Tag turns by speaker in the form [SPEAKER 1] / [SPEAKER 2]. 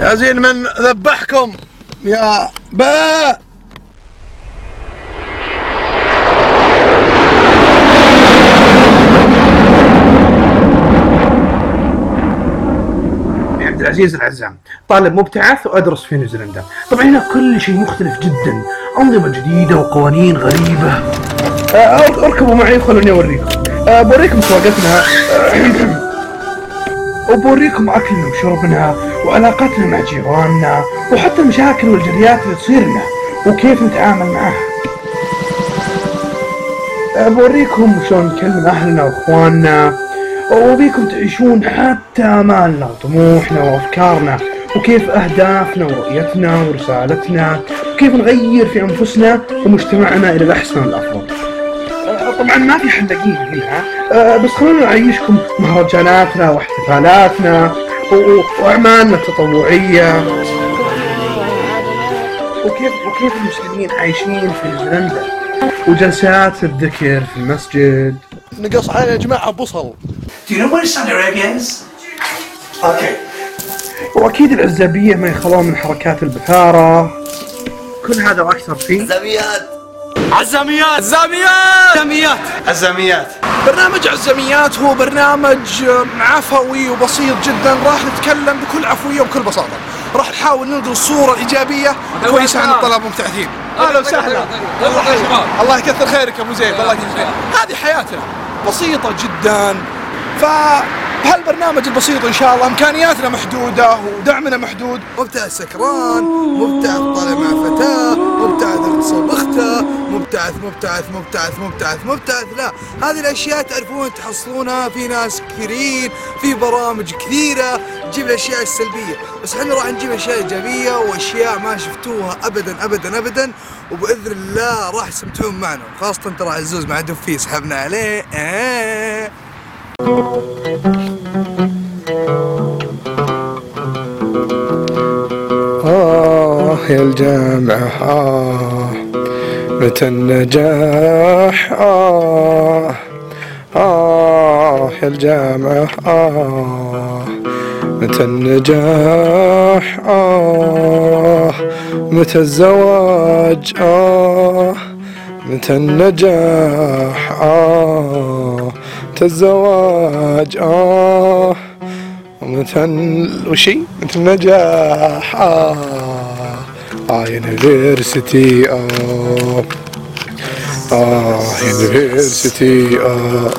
[SPEAKER 1] يا زين من ذبحكم؟ يا باء
[SPEAKER 2] عبد العزيز العزام طالب مبتعث وأدرس في نيوزيلندا. طبعا هنا كل شيء مختلف جدا أنظمة جديدة وقوانين غريبة. آه، أركبوا معي خلوني أوريكم. آه، بوريكم سواقتنا. آه، وبوريكم اكلنا وشربنا وعلاقتنا مع جيراننا وحتى المشاكل والجريات اللي تصير لنا وكيف نتعامل معها بوريكم شلون نكلم أهلنا وأخواننا وبيكم تعيشون حتى امالنا وطموحنا وأفكارنا وكيف أهدافنا ورؤيتنا ورسالتنا وكيف نغير في أنفسنا ومجتمعنا إلى الأحسن والأفضل. طبعا ما في حلاقين هنا آه، بس خلونا نعيشكم مهرجاناتنا واحتفالاتنا وأعمالنا التطوعية. وكيف وكيف المسلمين عايشين في نيوزيلندا وجلسات الذكر في المسجد.
[SPEAKER 1] نقص علينا يا جماعة بصل
[SPEAKER 3] Do you know where Saudi Arabia is? Okay.
[SPEAKER 2] وأكيد العزابيه ما يخلون من حركات البثارة. كل هذا وأكثر في
[SPEAKER 1] عزاميات. عزاميات. عزاميات. عزاميات. برنامج عزاميات هو برنامج عفوي وبسيط جدا راح نتكلم بكل عفوية وبكل بساطة. راح نحاول نلقي الصورة الإيجابية. كويسة عن الطلاب المبتعثين أهلا وسهلا. الله يكثر خيرك يا أبو زيد. الله يجزيك خير هذه حياتنا. بسيطة جدا. فبهالبرنامج البسيط إن شاء الله إمكانياتنا محدودة ودعمنا محدود. مبتعث سكران مبتعث طالع مع فتاه مبتعث مبتعث مبتعث مبتعث مبتعث مبتعث. لا هذه الأشياء تعرفون تحصلونها في ناس كثيرين في برامج كثيرة. تجيب الأشياء السلبية. بس إحنا راح نجيب أشياء إيجابية وأشياء ما شفتوها ابدا ابدا ابدا. وبإذن الله راح تستمتعون معنا. خاصة ترى عزوز مع دفي سحبنا عليه. آه.
[SPEAKER 2] آه يا الجامعة. آه. متى النجاح؟ آه آه يا الجامعة آه. متى النجاح؟ آه. متى الزواج؟ آه. متى النجاح؟ آه. متى الزواج؟ آه. ومتى وشي؟ متى النجاح؟ آه. آه يونيفرسيتي آه